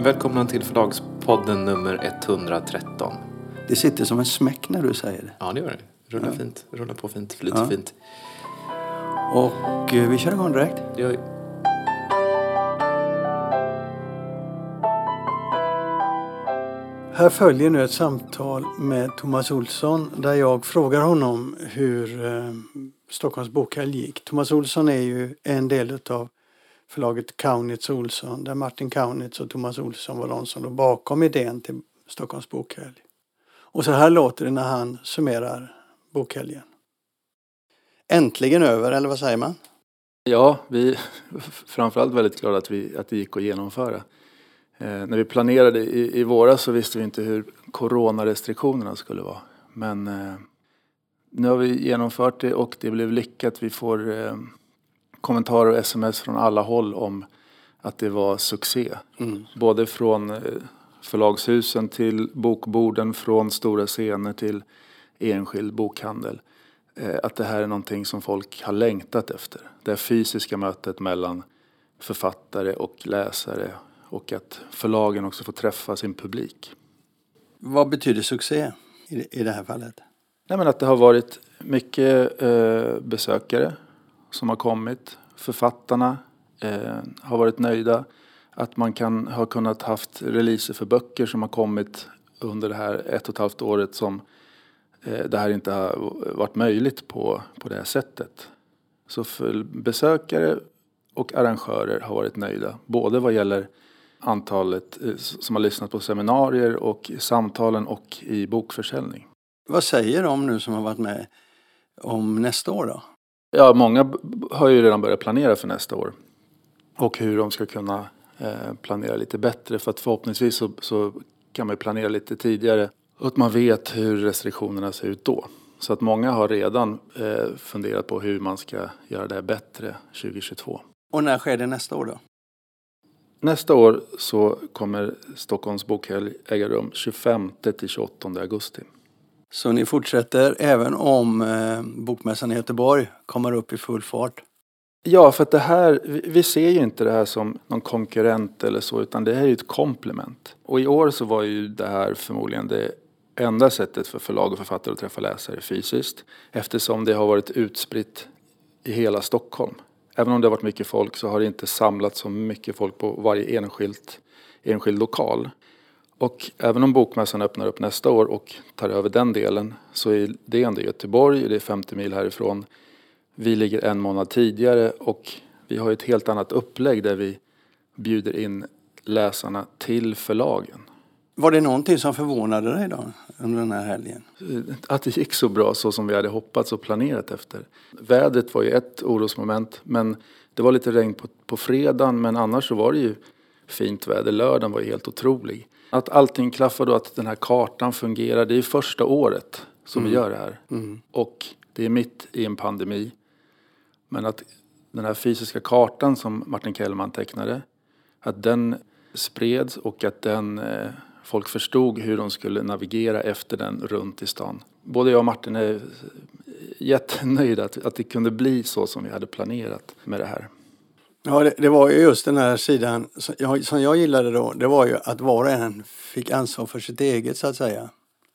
Välkomna till Förlagspodden nummer 113. Det sitter som en smäck när du säger det. Ja, det gör det. Rullar Ja. fint. Rullar på fint. Flyter Ja. fint. Och eh, vi kör igång direkt. Det gör... Här följer nu ett samtal med Thomas Olsson där jag frågar honom hur eh, Stockholms bokhelg gick. Thomas Olsson är ju en del av förlaget Kaunitz Olsson där Martin Kaunitz och Thomas Olsson var de som låg bakom idén till Stockholms bokhelg. Och så här låter det när han summerar bokhelgen. Äntligen över, eller vad säger man? Ja, vi är framförallt väldigt glada att, vi, att det gick att genomföra. Eh, när vi planerade i, i våras så visste vi inte hur coronarestriktionerna skulle vara. Men eh, nu har vi genomfört det och det blev lyckat. Vi får eh, kommentarer och sms från alla håll om att det var succé. Både från eh, förlagshusen till bokborden, från stora scener till enskild bokhandel. Eh, att det här är någonting som folk har längtat efter. Det här fysiska mötet mellan författare och läsare och att förlagen också får träffa sin publik. Vad betyder succé i det här fallet? Nej, men att det har varit mycket eh, besökare som har kommit. Författarna eh, har varit nöjda. Att man kan ha kunnat haft releaser för böcker som har kommit under det här ett och ett halvt året som eh, det här inte har varit möjligt på, på det här sättet. Så för besökare och arrangörer har varit nöjda. Både vad gäller antalet eh, som har lyssnat på seminarier och samtalen och i bokförsäljning. Vad säger de nu som har varit med om nästa år då? Ja, många har ju redan börjat planera för nästa år. Och hur de ska kunna eh, planera lite bättre. För att förhoppningsvis så, så kan man planera lite tidigare. Och att man vet hur restriktionerna ser ut då. Så att många har redan eh, funderat på hur man ska göra det här bättre 2022. Och när sker det nästa år då? Nästa år så kommer Stockholms bokhelg äga rum 25 till 28 augusti. Så ni fortsätter även om eh, Bokmässan i Göteborg kommer upp i full fart? Ja, för att det här, vi- ser ju inte det här som någon konkurrent eller så, utan det här är ju ett komplement. Och i år så var ju det här förmodligen det enda sättet för förlag och författare att träffa läsare fysiskt. Eftersom det har varit utspritt i hela Stockholm. Även om det har varit mycket folk så har det inte samlats så mycket folk på varje enskilt, enskild lokal. Och även om Bokmässan öppnar upp nästa år och tar över den delen så är det ändå Göteborg, det är 50 mil härifrån. Vi ligger en månad tidigare och vi har ett helt annat upplägg där vi bjuder in läsarna till förlagen. Var det någonting som förvånade dig då under den här helgen? Att det gick så bra så som vi hade hoppats och planerat efter. Vädret var ju ett orosmoment men det var lite regn på, på fredagen men annars så var det ju fint väder. Lördagen var ju helt otrolig. Att allting klaffade och att den här kartan fungerar. Det är första året som vi gör det här. Och det är mitt i en pandemi. Men att den här fysiska kartan som Martin Kellman tecknade, att den spreds och att den, eh, folk förstod hur de skulle navigera efter den runt i stan. Både jag och Martin är jättenöjda att, att det kunde bli så som vi hade planerat med det här. Ja, det, det var ju just den här sidan som jag, som jag gillade då. Det var ju att var och en fick ansvar för sitt eget så att säga.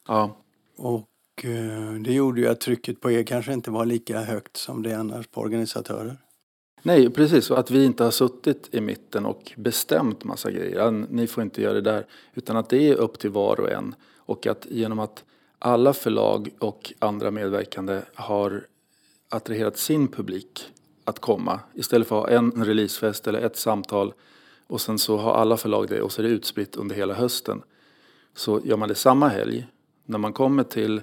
Ja, Och eh, det gjorde ju att trycket på er kanske inte var lika högt som det annars på organisatörer. Nej, precis. Och att vi inte har suttit i mitten och bestämt massa grejer. Ni får inte göra det där. Utan att det är upp till var och en. Och att genom att alla förlag och andra medverkande har attraherat sin publik att komma. Istället för att ha en releasefest eller ett samtal och sen så har alla förlag det och så är det utspritt under hela hösten. Så gör man det samma helg, när man kommer till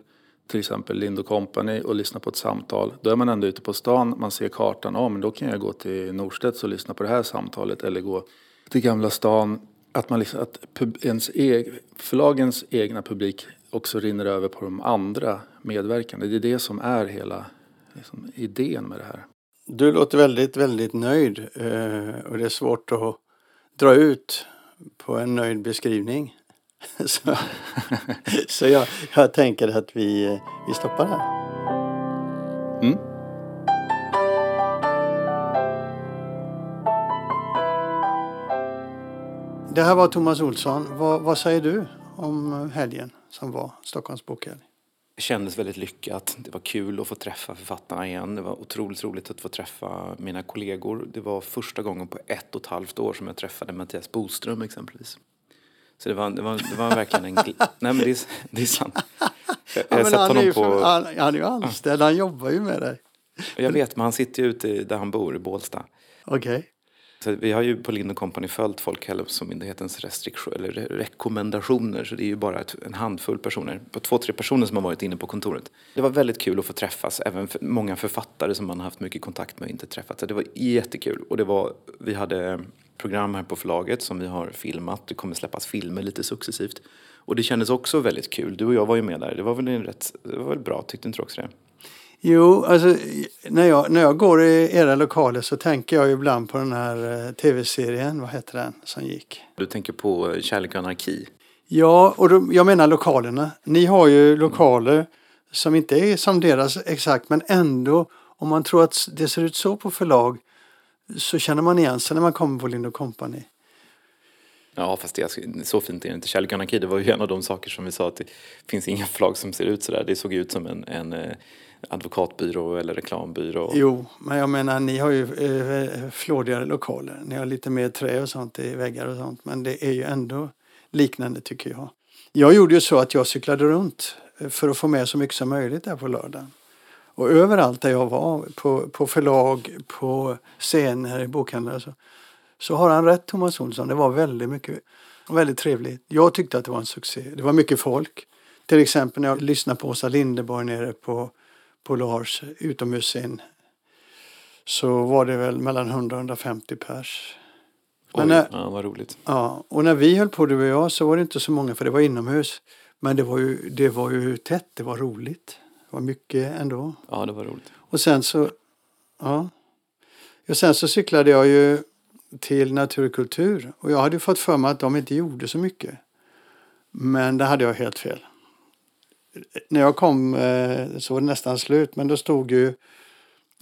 till exempel Lind Company och lyssnar på ett samtal, då är man ändå ute på stan, man ser kartan, ja men då kan jag gå till Norstedts och lyssna på det här samtalet eller gå till Gamla stan. Att, man liksom, att pub, ens eg, förlagens egna publik också rinner över på de andra medverkande. Det är det som är hela liksom, idén med det här. Du låter väldigt, väldigt nöjd eh, och det är svårt att dra ut på en nöjd beskrivning. så så jag, jag tänker att vi, vi stoppar här. Mm. Det här var Thomas Olsson. Vad, vad säger du om helgen som var Stockholms bokhelg? Kändes väldigt lyckat. Det var kul att få träffa författarna igen. Det var otroligt roligt att få träffa mina kollegor. Det var första gången på ett och ett halvt år som jag träffade Mattias Boström exempelvis. Så det var, det var, det var verkligen en... Nej men det är, det är sant. Jag, jag ja, han, är på... han, han är ju anställd, han jobbar ju med dig. Jag vet, men han sitter ju ute där han bor, i Bålsta. Okej. Okay. Så vi har ju på Lind Company följt Folkhälsomyndighetens eller rekommendationer. Så det är ju bara ett, en handfull personer, på två, tre personer som har varit inne på kontoret. Det var väldigt kul att få träffas, även för många författare som man har haft mycket kontakt med och inte träffat. Så det var jättekul. Och det var, vi hade program här på förlaget som vi har filmat. Det kommer släppas filmer lite successivt. Och det kändes också väldigt kul. Du och jag var ju med där. Det var väl, en rätt, det var väl bra, tyckte inte du också det? Jo, alltså när jag, när jag går i era lokaler så tänker jag ibland på den här eh, tv-serien, vad heter den, som gick? Du tänker på eh, Kärlek och anarki? Ja, och då, jag menar lokalerna. Ni har ju lokaler som inte är som deras exakt, men ändå om man tror att det ser ut så på förlag så känner man igen sig när man kommer på Lind Company. Ja, fast det, så fint är det inte. Kärlek och anarki, det var ju en av de saker som vi sa att det finns inga förlag som ser ut sådär. Det såg ut som en, en eh, advokatbyrå eller reklambyrå. Jo, men jag menar ni har ju eh, flådigare lokaler. Ni har lite mer trä och sånt i väggar och sånt. Men det är ju ändå liknande tycker jag. Jag gjorde ju så att jag cyklade runt eh, för att få med så mycket som möjligt där på lördagen. Och överallt där jag var, på, på förlag, på scener, i bokhandlar så, så har han rätt Thomas Olsson. Det var väldigt mycket, väldigt trevligt. Jag tyckte att det var en succé. Det var mycket folk. Till exempel när jag lyssnade på Åsa Linderborg nere på på Lars utomhusscen så var det väl mellan 100 och 150 pers. Men Oj, när, ja, vad roligt. Ja, och när vi höll på du och jag så var det inte så många för det var inomhus. Men det var ju, det var ju tätt, det var roligt. Det var mycket ändå. Ja, det var roligt. Och sen så, ja. Och sen så cyklade jag ju till Naturkultur och jag hade fått för mig att de inte gjorde så mycket. Men det hade jag helt fel när jag kom eh, så var det nästan slut men då stod ju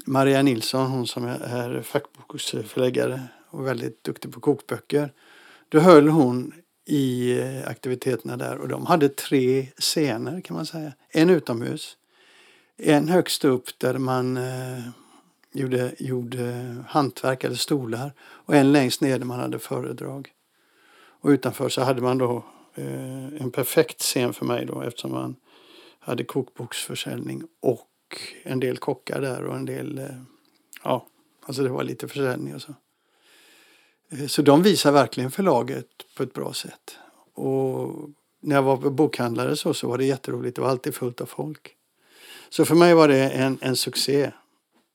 Maria Nilsson, hon som är fackboksförläggare och väldigt duktig på kokböcker. Då höll hon i eh, aktiviteterna där och de hade tre scener kan man säga. En utomhus, en högst upp där man eh, gjorde, gjorde hantverk eller stolar och en längst ner där man hade föredrag. Och utanför så hade man då eh, en perfekt scen för mig då eftersom man hade kokboksförsäljning och en del kockar där och en del, eh, ja, alltså det var lite försäljning och så. Eh, så de visar verkligen förlaget på ett bra sätt. Och när jag var bokhandlare så, så var det jätteroligt. Det var alltid fullt av folk. Så för mig var det en, en succé.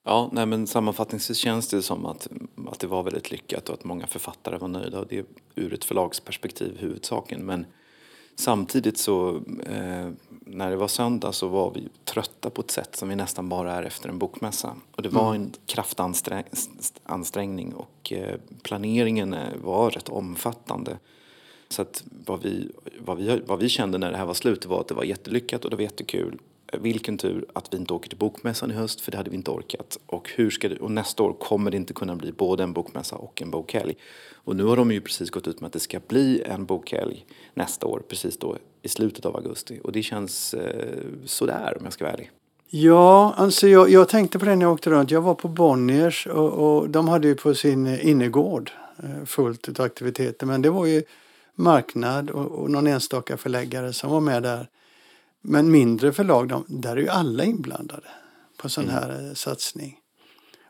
Ja, nej, men sammanfattningsvis känns det som att, att det var väldigt lyckat och att många författare var nöjda. Och det är ur ett förlagsperspektiv huvudsaken. Men Samtidigt så eh, när det var söndag så var vi trötta på ett sätt som vi nästan bara är efter en bokmässa. Och det var mm. en kraftansträngning och eh, planeringen eh, var rätt omfattande. Så att vad vi, vad, vi, vad vi kände när det här var slut var att det var jättelyckat och det var jättekul vilken tur att vi inte åker till bokmässan i höst för det hade vi inte orkat. Och, hur ska det, och nästa år kommer det inte kunna bli både en bokmässa och en bokhelg. Och nu har de ju precis gått ut med att det ska bli en bokhelg nästa år, precis då i slutet av augusti. Och det känns eh, sådär om jag ska vara ärlig. Ja, alltså jag, jag tänkte på det när jag åkte runt. Jag var på Bonniers och, och de hade ju på sin innergård eh, fullt av aktiviteter. Men det var ju marknad och, och någon enstaka förläggare som var med där. Men mindre förlag, de, där är ju alla inblandade på sån mm. här mm. satsning.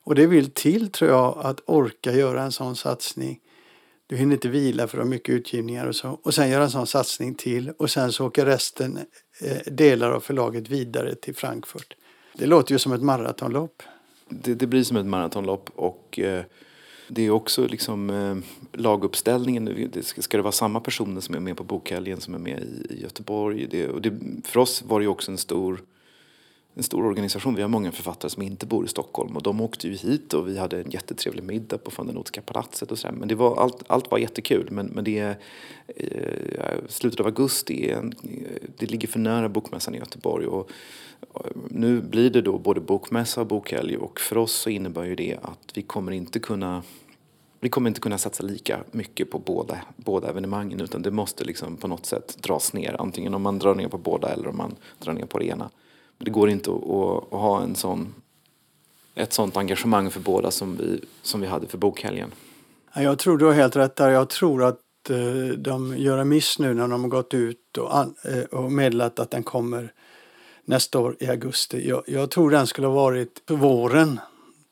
Och det vill till tror jag att orka göra en sån satsning. Du hinner inte vila för ha mycket utgivningar och så. Och sen göra en sån satsning till och sen så åker resten, eh, delar av förlaget vidare till Frankfurt. Det låter ju som ett maratonlopp. Det, det blir som ett maratonlopp och eh, det är också liksom eh, laguppställningen. Det ska, ska det vara samma personer som är med på bokhelgen som är med i, i Göteborg? Det, och det, för oss var det ju också en stor, en stor organisation. Vi har många författare som inte bor i Stockholm och de åkte ju hit och vi hade en jättetrevlig middag på von der palatset och sådär. Men det var, allt, allt var jättekul. Men, men det är eh, slutet av augusti, en, eh, det ligger för nära bokmässan i Göteborg. Och, eh, nu blir det då både bokmässa och bokhelg och för oss så innebär ju det att vi kommer inte kunna Vi kommer inte kunna satsa lika mycket på båda, båda evenemangen utan det måste liksom på något sätt dras ner. Antingen om man drar ner på båda eller om man drar ner på det ena. Det går inte att, att, att ha en sån, ett sånt engagemang för båda som vi, som vi hade för bokhelgen. Jag tror du har helt rätt där. Jag tror att eh, de gör en miss nu när de har gått ut och, eh, och meddelat att den kommer nästa år i augusti. Jag, jag tror den skulle ha varit på våren.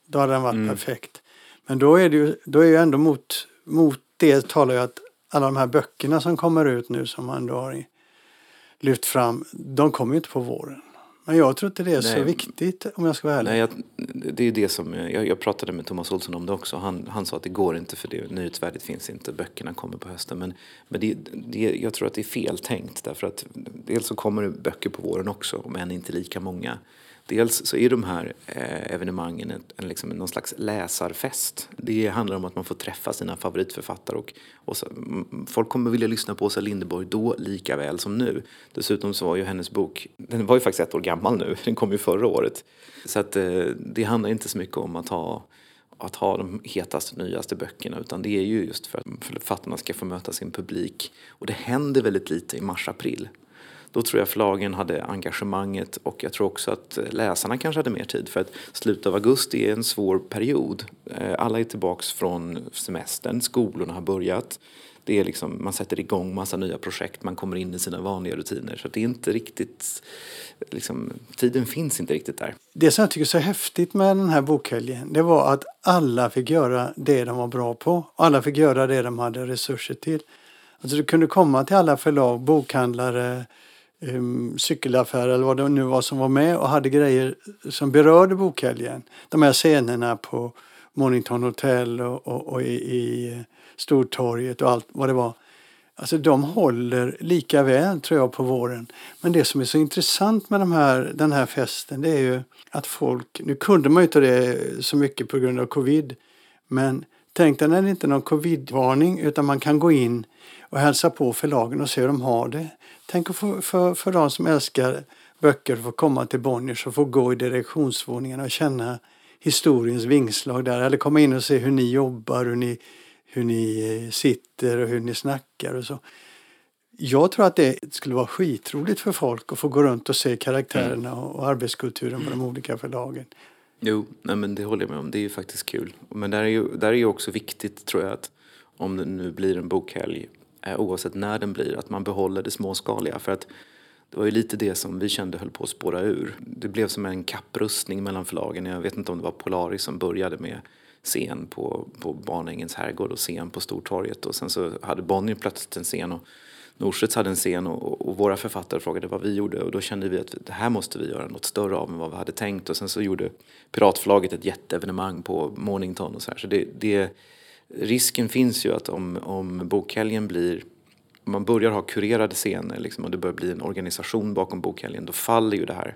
Då hade den varit mm. perfekt. Men då är det ju, då är ju ändå mot, mot det talar ju att alla de här böckerna som kommer ut nu som man då har lyft fram, de kommer ju inte på våren. Men jag tror inte det är Nej. så viktigt om jag ska vara ärlig. Nej, jag, det är det som, jag, jag, pratade med Thomas Olsson om det också. Han, han sa att det går inte för det nyhetsvärdet finns inte. Böckerna kommer på hösten. Men, men det, det, jag tror att det är fel tänkt. Därför att dels så kommer det böcker på våren också, men inte lika många. Dels så är de här eh, evenemangen en, en, liksom, någon slags läsarfest. Det handlar om att man får träffa sina favoritförfattare och, och så, mm, folk kommer vilja lyssna på Åsa Linderborg då lika väl som nu. Dessutom så var ju hennes bok, den var ju faktiskt ett år gammal nu, den kom ju förra året. Så att eh, det handlar inte så mycket om att ha att ha de hetaste, nyaste böckerna utan det är ju just för att författarna ska få möta sin publik. Och det händer väldigt lite i mars-april. Då tror jag förlagen hade engagemanget och jag tror också att läsarna kanske hade mer tid för att slutet av augusti är en svår period. Eh, alla är tillbaks från semestern, skolorna har börjat. Det är liksom, man sätter igång massa nya projekt, man kommer in i sina vanliga rutiner. Så det är inte riktigt, liksom, tiden finns inte riktigt där. Det som jag tycker är så häftigt med den här bokhelgen, det var att alla fick göra det de var bra på. Alla fick göra det de hade resurser till. Alltså du kunde komma till alla förlag, bokhandlare, um, cykelaffär eller vad det nu var som var med och hade grejer som berörde bokhelgen. De här scenerna på Mornington Hotel och, och, och i, i eh, Stortorget och allt vad det var. Alltså de håller lika väl tror jag på våren. Men det som är så intressant med de här, den här festen det är ju att folk, nu kunde man ju inte det så mycket på grund av covid. Men tänk dig när det inte är någon covidvarning utan man kan gå in och hälsa på förlagen och se hur de har det. Tänk för, för, för de som älskar böcker att få komma till Bonniers och få gå i direktionsvåningen och känna historiens vingslag där. Eller komma in och se hur ni jobbar, hur ni, hur ni eh, sitter och hur ni snackar och så. Jag tror att det skulle vara skitroligt för folk att få gå runt och se karaktärerna mm. och arbetskulturen på de olika förlagen. Jo, nej men det håller jag med om. Det är ju faktiskt kul. Men där är ju, där är ju också viktigt tror jag att om det nu blir en bokhelg Eh, oavsett när den blir, att man behåller det småskaliga. För att det var ju lite det som vi kände höll på att spåra ur. Det blev som en kapprustning mellan förlagen. Jag vet inte om det var Polaris som började med scen på, på Barnängens herrgård och scen på Stortorget. Och sen så hade Bonnier plötsligt en scen och Norstedts hade en scen och, och, våra författare frågade vad vi gjorde och då kände vi att det här måste vi göra något större av än vad vi hade tänkt och sen så gjorde Piratförlaget ett jätteevenemang på Mornington och så här. Så det, det risken finns ju att om, om bokhelgen blir om man börjar ha kurerade scener liksom, och det börjar bli en organisation bakom bokhelgen då faller ju det här.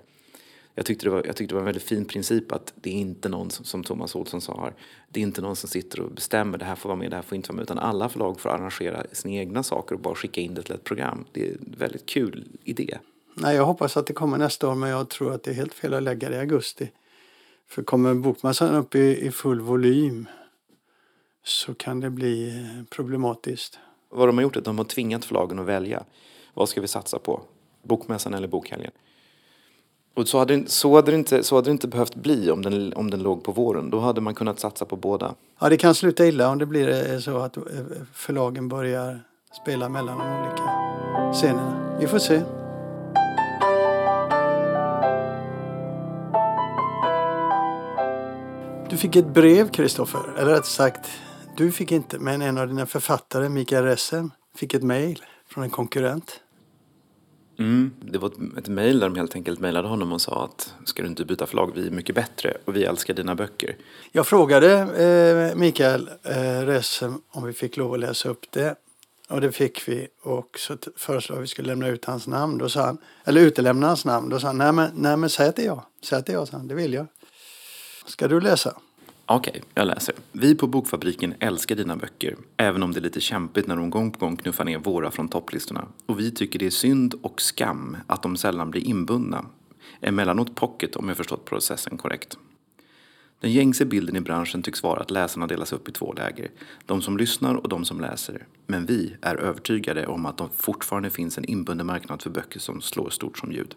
Jag tyckte, det var, jag tyckte det var en väldigt fin princip att det är inte någon som, som Thomas Olsson sa här, det är inte någon som sitter och bestämmer det här får vara med, det här får inte vara med utan alla förlag får arrangera sina egna saker och bara skicka in det till ett program. Det är en väldigt kul idé. Nej, jag hoppas att det kommer nästa år men jag tror att det är helt fel att lägga det i augusti. För kommer bokmassan upp i, i full volym så kan det bli eh, problematiskt. Vad de har gjort är att de har tvingat förlagen att välja. Vad ska vi satsa på? Bokmässan eller bokhelgen? Och så hade, så, hade det inte, så hade det inte behövt bli om den, om den låg på våren. Då hade man kunnat satsa på båda. Ja, det kan sluta illa om det blir eh, så att eh, förlagen börjar spela mellan de olika scenerna. Vi får se. Du fick ett brev, Kristoffer, eller rätt sagt du fick inte, men en av dina författare, Mikael Ressen, fick ett mejl från en konkurrent. Mm, det var ett mejl där de helt enkelt mejlade honom och sa att ska du inte byta förlag, vi är mycket bättre och vi älskar dina böcker. Jag frågade eh, Mikael eh, Ressen om vi fick lov att läsa upp det och det fick vi och så föreslog att vi skulle lämna ut hans namn. Då sa han, eller utelämna hans namn. Då sa han, nej men, nej, men säg att det är jag. Säg att det är jag, sa han. Det vill jag. Ska du läsa? Okej, okay, jag läser. Vi på Bokfabriken älskar dina böcker, även om det är lite kämpigt när de gång på gång knuffar ner våra från topplistorna. Och vi tycker det är synd och skam att de sällan blir inbundna. Emellanåt pocket om jag förstått processen korrekt. Den gängse bilden i branschen tycks vara att läsarna delas upp i två läger. De som lyssnar och de som läser. Men vi är övertygade om att det fortfarande finns en inbunden marknad för böcker som slår stort som ljud.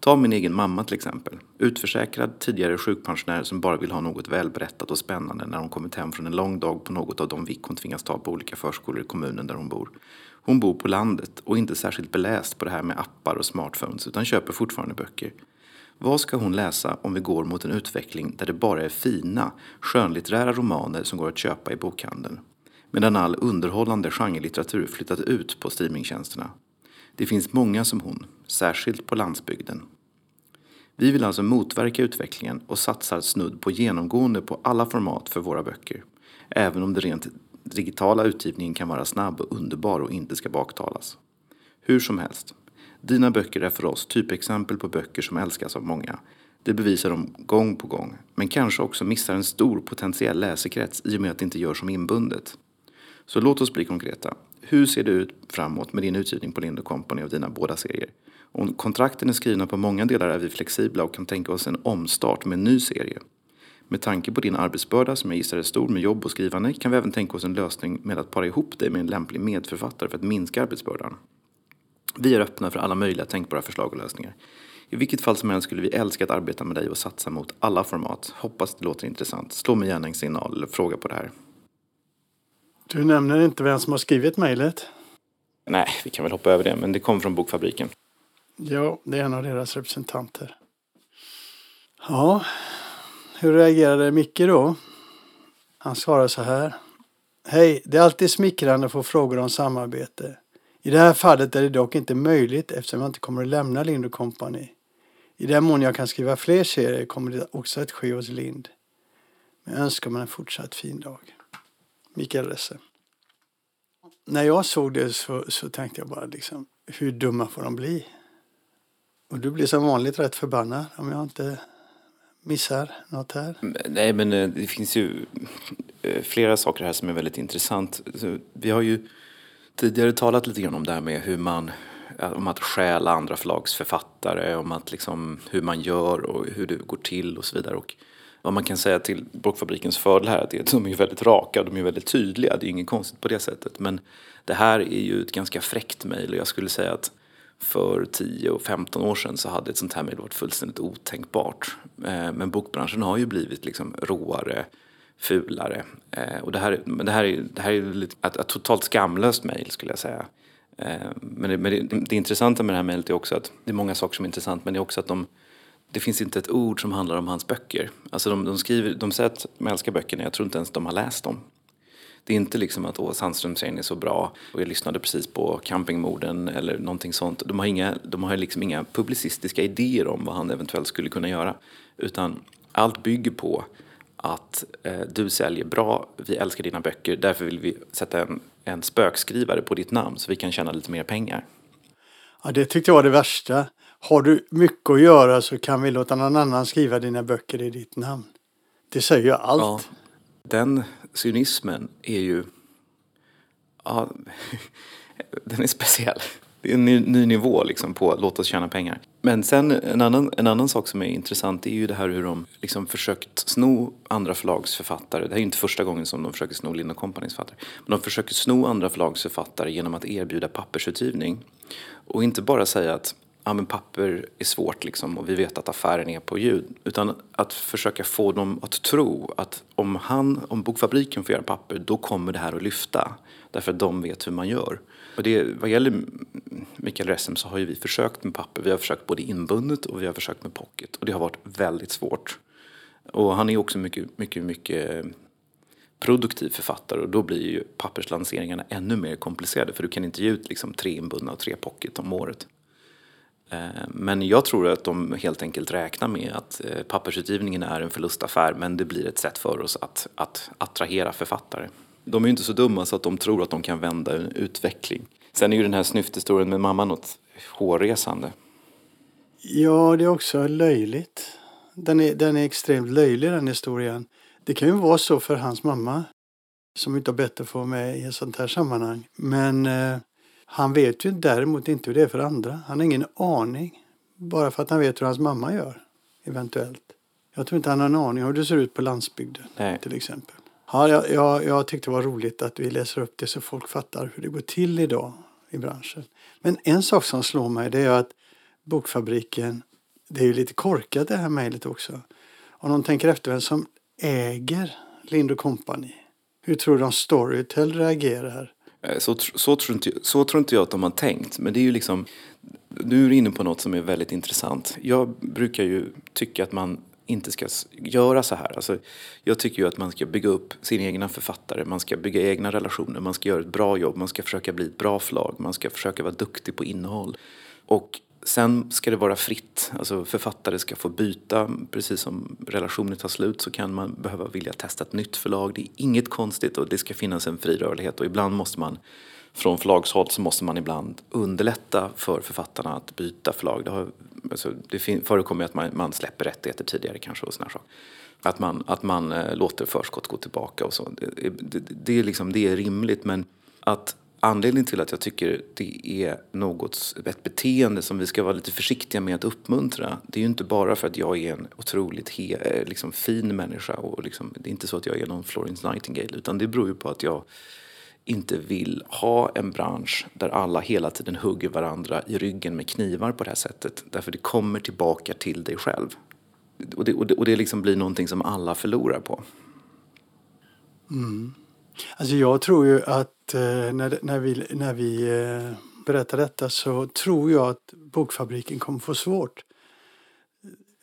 Ta min egen mamma till exempel. Utförsäkrad, tidigare sjukpensionär som bara vill ha något välberättat och spännande när hon kommit hem från en lång dag på något av de vick hon tvingas ta på olika förskolor i kommunen där hon bor. Hon bor på landet och inte särskilt beläst på det här med appar och smartphones utan köper fortfarande böcker. Vad ska hon läsa om vi går mot en utveckling där det bara är fina, skönlitterära romaner som går att köpa i bokhandeln? Medan all underhållande genrelitteratur flyttat ut på streamingtjänsterna. Det finns många som hon, särskilt på landsbygden. Vi vill alltså motverka utvecklingen och satsar snudd på genomgående på alla format för våra böcker. Även om den rent digitala utgivningen kan vara snabb och underbar och inte ska baktalas. Hur som helst, dina böcker är för oss typexempel på böcker som älskas av många. Det bevisar de gång på gång, men kanske också missar en stor potentiell läsekrets i och med att det inte görs som inbundet. Så låt oss bli konkreta. Hur ser det ut framåt med din utgivning på Lind Company av dina båda serier? Om kontrakten är skrivna på många delar är vi flexibla och kan tänka oss en omstart med en ny serie. Med tanke på din arbetsbörda som jag gissar är stor med jobb och skrivande kan vi även tänka oss en lösning med att para ihop dig med en lämplig medförfattare för att minska arbetsbördan. Vi är öppna för alla möjliga tänkbara förslag och lösningar. I vilket fall som helst skulle vi älska att arbeta med dig och satsa mot alla format. Hoppas det låter intressant. Slå mig gärna en signal eller fråga på det här. Du nämner inte vem som har skrivit mejlet? Nej, vi kan väl hoppa över det, men det kom från Bokfabriken. Ja, det är en av deras representanter. Ja, hur reagerade Micke då? Han svarade så här. Hej, det är alltid smickrande att få frågor om samarbete. I det här fallet är det dock inte möjligt eftersom jag inte kommer att lämna Lind Company. I den mån jag kan skriva fler serier kommer det också att ske hos Lind. Men jag önskar mig en fortsatt fin dag. Mikael Resse. När jag såg det så, så tänkte jag bara liksom, hur dumma får de bli? Och du blir som vanligt rätt förbannad om jag inte missar något här. Nej, men eh, det finns ju eh, flera saker här som är väldigt intressant. Vi har ju tidigare talat lite grann om det här med hur man eh, om att stjäla andra förlags författare, om att liksom hur man gör och hur det går till och så vidare. Och vad man kan säga till Bokfabrikens fördel här är att de är väldigt raka, de är väldigt tydliga, det är inget konstigt på det sättet. Men det här är ju ett ganska fräckt mejl och jag skulle säga att för 10 och 15 år sedan så hade ett sånt här mejl varit fullständigt otänkbart. Eh, men bokbranschen har ju blivit liksom råare, fulare. Eh, och det här, men det här är, det här är ett, ett totalt skamlöst mejl skulle jag säga. Eh, men, det, men det, det intressanta med det här mejlet är också att det är många saker som är intressant men det är också att de det finns inte ett ord som handlar om hans böcker. Alltså de, de, skriver, de säger att de älskar böckerna, jag tror inte ens de har läst dem. Det är inte liksom att Åh, Sandström-serien är så bra och jag lyssnade precis på Campingmorden eller någonting sånt. De har, inga, de har liksom inga publicistiska idéer om vad han eventuellt skulle kunna göra. Utan allt bygger på att eh, du säljer bra, vi älskar dina böcker, därför vill vi sätta en, en spökskrivare på ditt namn så vi kan tjäna lite mer pengar. Ja, det tyckte jag var det värsta. Har du mycket att göra så kan vi låta någon annan skriva dina böcker i ditt namn. Det säger ju allt. Ja, den cynismen är ju... Ja, den är speciell. Det är en ny, ny, nivå liksom på låt oss tjäna pengar. Men sen en annan, en annan sak som är intressant är ju det här hur de liksom försökt sno andra förlags författare. Det här är inte första gången som de försöker sno Lind Companys författare. Men de försöker sno andra förlags författare genom att erbjuda pappersutgivning. Och inte bara säga att ja, men papper är svårt liksom och vi vet att affären är på ljud. Utan att försöka få dem att tro att om, han, om bokfabriken får göra papper då kommer det här att lyfta. Därför att de vet hur man gör. Och det, vad gäller Mikael Ressem så har ju vi försökt med papper. Vi har försökt både inbundet och vi har försökt med pocket. Och det har varit väldigt svårt. Och han är också mycket, mycket, mycket produktiv författare och då blir ju papperslanseringarna ännu mer komplicerade för du kan inte ge ut liksom tre inbundna och tre pocket om året. Eh, men jag tror att de helt enkelt räknar med att eh, pappersutgivningen är en förlustaffär men det blir ett sätt för oss att, att attrahera författare. De är ju inte så dumma så att de tror att de kan vända en utveckling. Sen är ju den här snyfthistorien med mamma något hårresande. Ja, det är också löjligt. Den är, den är extremt löjlig den historien. Det kan ju vara så för hans mamma som inte har bett att få med i ett sånt här sammanhang. Men eh, han vet ju däremot inte hur det är för andra. Han har ingen aning. Bara för att han vet hur hans mamma gör. Eventuellt. Jag tror inte han har en aning om hur det ser ut på landsbygden Nej. till exempel. Ja, jag, jag, jag tyckte det var roligt att vi läser upp det så folk fattar hur det går till idag i branschen. Men en sak som slår mig det är att Bokfabriken, det är ju lite korkat det här mejlet också. Om de tänker efter vem som äger Lind Company. Hur tror de Storytel reagerar? Eh, så, så, tror inte, så tror inte jag att de har tänkt. Men det är ju liksom, nu är du inne på något som är väldigt intressant. Jag brukar ju tycka att man inte ska göra så här. Alltså, jag tycker ju att man ska bygga upp sina egna författare, man ska bygga egna relationer, man ska göra ett bra jobb, man ska försöka bli ett bra förlag, man ska försöka vara duktig på innehåll. Och sen ska det vara fritt. Alltså författare ska få byta. Precis som relationer tar slut så kan man behöva vilja testa ett nytt förlag. Det är inget konstigt och det ska finnas en fri rörlighet. Och ibland måste man, från förlagshåll så måste man ibland underlätta för författarna att byta förlag. Det, har, alltså, det förekommer ju att man, man släpper rättigheter tidigare kanske och såna saker. Att man, att man eh, låter förskott gå tillbaka och så. Det, det, det, är liksom, det är rimligt men att anledningen till att jag tycker det är något, ett beteende som vi ska vara lite försiktiga med att uppmuntra. Det är ju inte bara för att jag är en otroligt he, eh, liksom fin människa och liksom, det är inte så att jag är någon Florence Nightingale utan det beror ju på att jag inte vill ha en bransch där alla hela tiden hugger varandra i ryggen med knivar på det här sättet. Därför det kommer tillbaka till dig själv. Och det, och det, och det liksom blir någonting som alla förlorar på. Mm. Alltså jag tror ju att eh, när, när vi, när vi eh, berättar detta så tror jag att Bokfabriken kommer få svårt.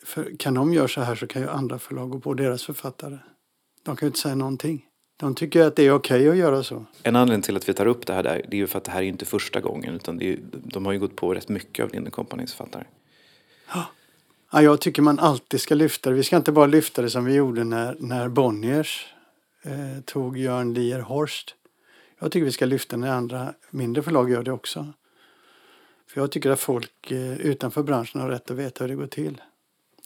För kan de göra så här så kan ju andra förlag gå på deras författare. De kan ju inte säga någonting. De tycker att det är okej att göra så. En anledning till att vi tar upp det här där, det är ju för att det här är inte första gången utan är, de har ju gått på rätt mycket av Lind Companys författare. Ja, jag tycker man alltid ska lyfta det. Vi ska inte bara lyfta det som vi gjorde när, när Bonniers eh, tog Jörn Lier Horst. Jag tycker vi ska lyfta när andra mindre förlag gör det också. För jag tycker att folk eh, utanför branschen har rätt att veta hur det går till.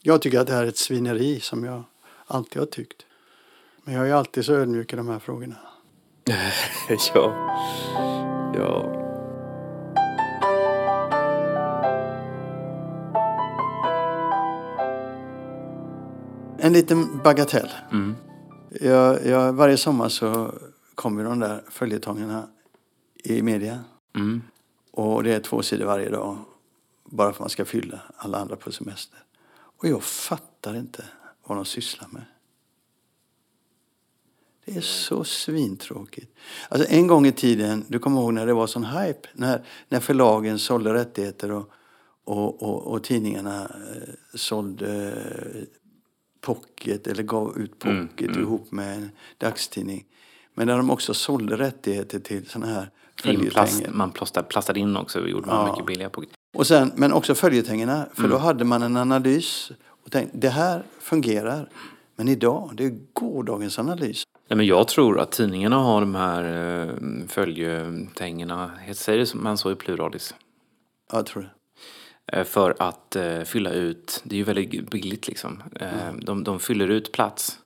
Jag tycker att det här är ett svineri som jag alltid har tyckt. Men jag är alltid så ödmjuk i de här frågorna. ja. ja. En liten bagatell. Mm. Jag, jag, varje sommar så kommer de där följetongerna i media. Mm. Och det är två sidor varje dag. Bara för att man ska fylla alla andra på semester. Och jag fattar inte vad de sysslar med. Det är så svintråkigt. Alltså en gång i tiden, du kommer ihåg när det var sån hype. När, när förlagen sålde rättigheter och, och, och, och tidningarna eh, sålde eh, pocket eller gav ut pocket ihop med en dagstidning. Men när de också sålde rättigheter till såna här följetänger. man plastade, plastade in också och gjorde Ja. mycket billigare på. Och sen, men också följetängerna, för då hade man en analys och tänkte det här fungerar. Men idag, det är gårdagens analys. Nej, men jag tror att tidningarna har de här eh, följetängerna, säger man så i pluralis? Ja, jag tror det. Eh, För att eh, fylla ut, det är ju väldigt billigt liksom. Eh, de, de fyller ut plats.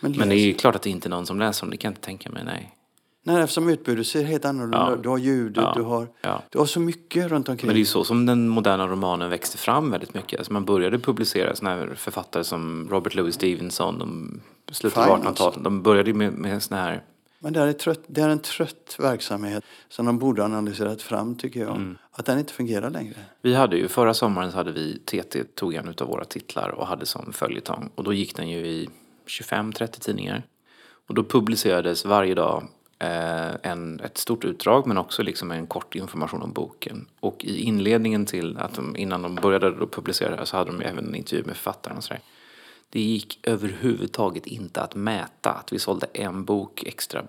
Men, Men det är klart att det inte är någon som läser dem, det kan jag inte tänka mig, nej. Nej, eftersom utbudet ser helt annorlunda Ja. Du har ljudet, Ja. du, har, Ja. du har så mycket runt omkring. Men det är ju så som den moderna romanen växte fram väldigt mycket. Alltså man började publicera såna här författare som Robert Louis Stevenson, de slutet av Fine, 1800-talet. De började ju med, med såna här Men det är, trött, det är en trött verksamhet som de borde ha analyserat fram, tycker jag. Mm. Att den inte fungerar längre. Vi hade ju, förra sommaren så hade vi, TT tog en av våra titlar och hade som följetong. Och då gick den ju i 25-30 tidningar. Och då publicerades varje dag eh, en, ett stort utdrag men också liksom en kort information om boken. Och i inledningen till att de, innan de började publicera det här så hade de även en intervju med författaren och sådär. Det gick överhuvudtaget inte att mäta att vi sålde en bok extra.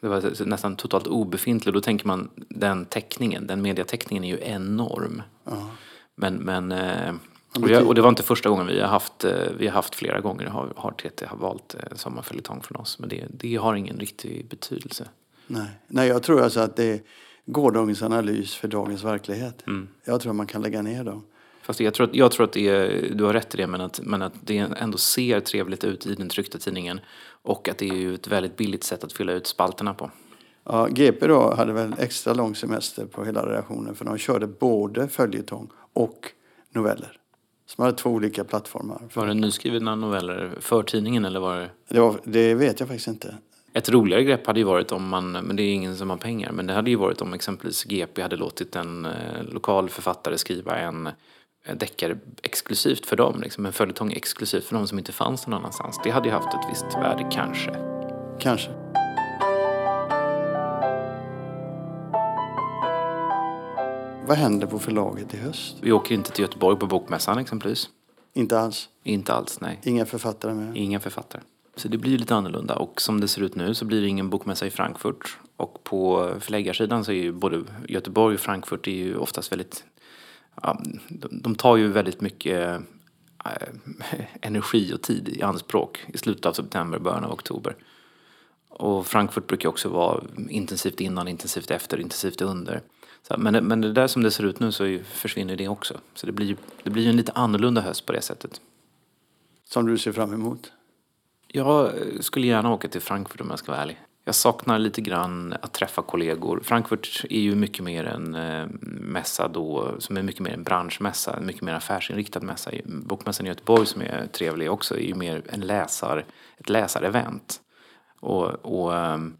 Det var nästan totalt obefintligt. Då tänker man den täckningen, den mediatäckningen är ju enorm. Men, men eh, och, jag, och det var inte första gången vi har haft, eh, vi har haft flera gånger har, har TT har valt eh, sommarföljetong från oss. Men det, det har ingen riktig betydelse. Nej. Nej, jag tror alltså att det är gårdagens analys för dagens verklighet. Mm. Jag tror att man kan lägga ner dem. Fast jag tror att, jag tror att det är, du har rätt i det, men att, men att det ändå ser trevligt ut i den tryckta tidningen. Och att det är ju ett väldigt billigt sätt att fylla ut spalterna på. Ja, GP då hade väl extra lång semester på hela redaktionen för de körde både följetong och noveller. Som hade två olika plattformar. Var det nyskrivna noveller för tidningen eller var det? Det, var, det vet jag faktiskt inte. Ett roligare grepp hade ju varit om man, men det är ingen som har pengar, men det hade ju varit om exempelvis GP hade låtit en eh, lokal författare skriva en eh, deckare exklusivt för dem, liksom en följetong exklusivt för dem som inte fanns någon annanstans. Det hade ju haft ett visst värde, kanske. Kanske. Vad händer på förlaget i höst? Vi åker inte till Göteborg på Bokmässan exempelvis. Inte alls. Inte alls, nej. Inga författare med. Inga författare. Så det blir lite annorlunda och som det ser ut nu så blir det ingen bokmässa i Frankfurt. Och på förläggarsidan så är ju både Göteborg och Frankfurt är ju oftast väldigt, ja, de, tar ju väldigt mycket äh, energi och tid i anspråk i slutet av september, början av oktober. Och Frankfurt brukar också vara intensivt innan, intensivt efter, intensivt under. Så, men, men det där som det ser ut nu så försvinner det också. Så det blir det blir en lite annorlunda höst på det sättet. Som du ser fram emot? Jag skulle gärna åka till Frankfurt om jag ska vara ärlig. Jag saknar lite grann att träffa kollegor. Frankfurt är ju mycket mer en eh, mässa då, som är mycket mer en branschmässa, en mycket mer affärsinriktad mässa. Bokmässan i Göteborg som är trevlig också är ju mer en läsar, ett läsarevent. Och, och um,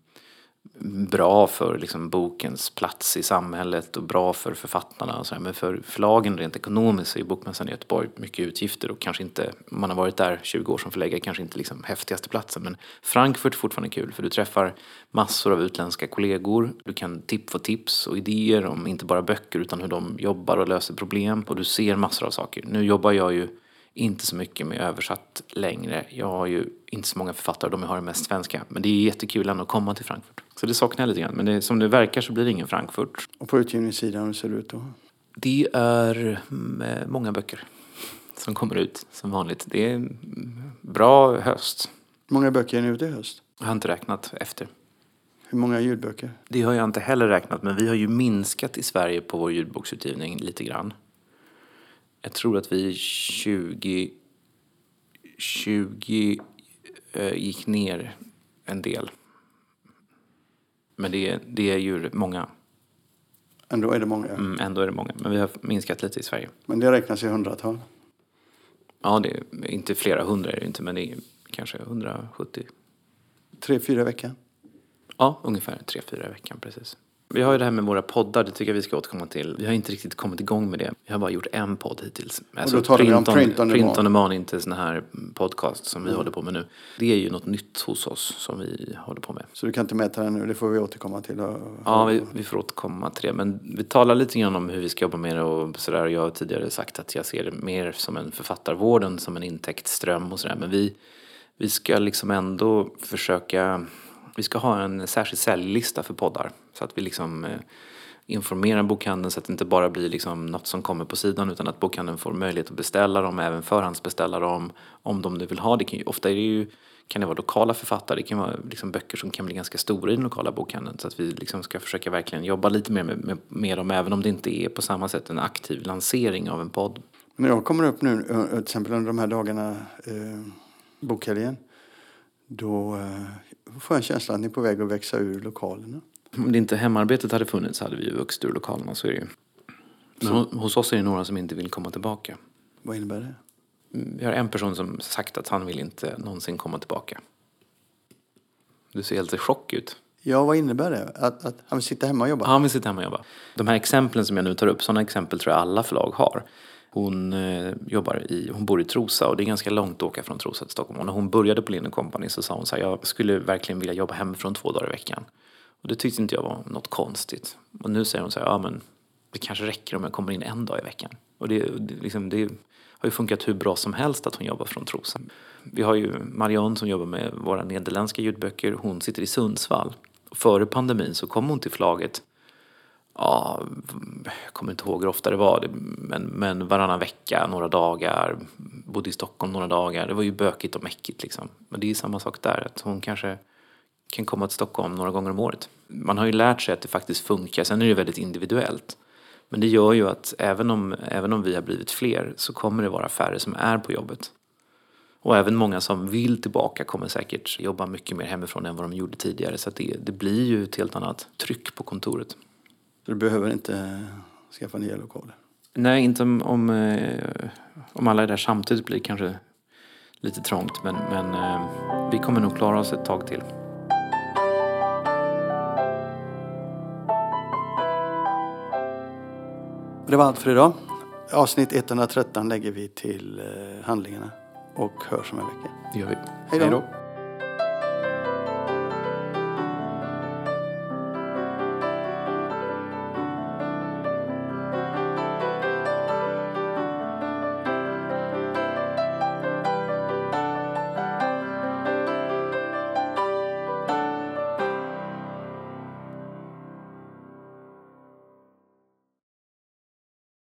bra för liksom bokens plats i samhället och bra för författarna. Och så här. Men för förlagen rent ekonomiskt så är Bokmässan i Göteborg mycket utgifter och kanske inte, om man har varit där 20 år som förläggare, kanske inte liksom häftigaste platsen. Men Frankfurt är fortfarande kul för du träffar massor av utländska kollegor. Du kan tip få tips och idéer om inte bara böcker utan hur de jobbar och löser problem. Och du ser massor av saker. Nu jobbar jag ju inte så mycket med översatt längre. Jag har ju inte så många författare, de jag har är mest svenska. Men det är jättekul ändå att komma till Frankfurt. Så det saknar jag lite grann. Men det, som det verkar så blir det ingen Frankfurt. Och på utgivningssidan, hur ser det ut då? Det är mm, många böcker som kommer ut som vanligt. Det är en bra höst. Många böcker är ni ute i höst? Jag har inte räknat efter. Hur många ljudböcker? Det har jag inte heller räknat, men vi har ju minskat i Sverige på vår ljudboksutgivning lite grann. Jag tror att vi 20, 20 eh, gick ner en del. Men det, det är ju många. Ändå är det många. Mm, ändå är det många. Men vi har minskat lite i Sverige. Men det räknas i hundratal. Ja, det är inte flera hundra är det inte, men det är kanske 170. Tre, fyra veckan. Ja, ungefär tre, fyra i veckan, precis. Vi har ju det här med våra poddar, det tycker jag vi ska återkomma till. Vi har inte riktigt kommit igång med det. Vi har bara gjort en podd hittills. Alltså då talar vi om print on print on demand. inte sån här podcast som vi håller på med nu. Det är ju något nytt hos oss som vi håller på med. Så du kan inte mäta den nu, det får vi återkomma till. Och, Ja, vi, vi får återkomma till det. Men vi talar lite grann om hur vi ska jobba med det och sådär. Jag har tidigare sagt att jag ser det mer som en författarvård än som en intäktsström och sådär. Men vi, vi ska liksom ändå försöka vi ska ha en särskild säljlista för poddar. Så att vi liksom eh, informerar bokhandeln så att det inte bara blir liksom något som kommer på sidan utan att bokhandeln får möjlighet att beställa dem, även förhandsbeställa dem om de nu vill ha det. Kan ju, ofta är det ju, kan det vara lokala författare, det kan vara liksom böcker som kan bli ganska stora i den lokala bokhandeln. Så att vi liksom ska försöka verkligen jobba lite mer med, med, med dem även om det inte är på samma sätt en aktiv lansering av en podd. När jag kommer upp nu, eh, till exempel under de här dagarna, eh, bokhelgen, då eh, får jag en känsla att ni är på väg att växa ur lokalerna. Om det inte hemarbetet hade funnits hade vi ju vuxit ur lokalerna, så är det ju. Ho- hos oss är det några som inte vill komma tillbaka. Vad innebär det? Vi har en person som sagt att han vill inte någonsin komma tillbaka. Du ser helt i chock ut. Ja, vad innebär det? Att, att han vill sitta hemma och jobba? Han vill sitta hemma och jobba. De här exemplen som jag nu tar upp, sådana exempel tror jag alla förlag har. Hon, eh, jobbar i, hon bor i Trosa och det är ganska långt att åka från Trosa till Stockholm. Och när hon började på Lind Company så sa hon så här, jag skulle verkligen vilja jobba hemifrån två dagar i veckan. Och det tyckte inte jag var något konstigt. Och nu säger hon så här, ja men det kanske räcker om jag kommer in en dag i veckan. Och det, det, liksom, det har ju funkat hur bra som helst att hon jobbar från Trosa. Vi har ju Marianne som jobbar med våra nederländska ljudböcker. Hon sitter i Sundsvall. Och före pandemin så kom hon till förlaget ja, jag kommer inte ihåg hur ofta det var, men, men varannan vecka, några dagar, bodde i Stockholm några dagar. Det var ju bökigt och mäckigt liksom. Men det är samma sak där, att hon kanske kan komma till Stockholm några gånger om året. Man har ju lärt sig att det faktiskt funkar, sen är det väldigt individuellt. Men det gör ju att även om, även om vi har blivit fler så kommer det vara färre som är på jobbet. Och även många som vill tillbaka kommer säkert jobba mycket mer hemifrån än vad de gjorde tidigare. Så att det, det blir ju ett helt annat tryck på kontoret. Så du behöver inte skaffa nya lokaler? Nej, inte om, om, eh, om alla är där samtidigt blir det kanske lite trångt. Men, men eh, vi kommer nog klara oss ett tag till. Det var allt för idag. Avsnitt 113 lägger vi till eh, handlingarna och hörs om en vecka. Det gör vi. Hej då.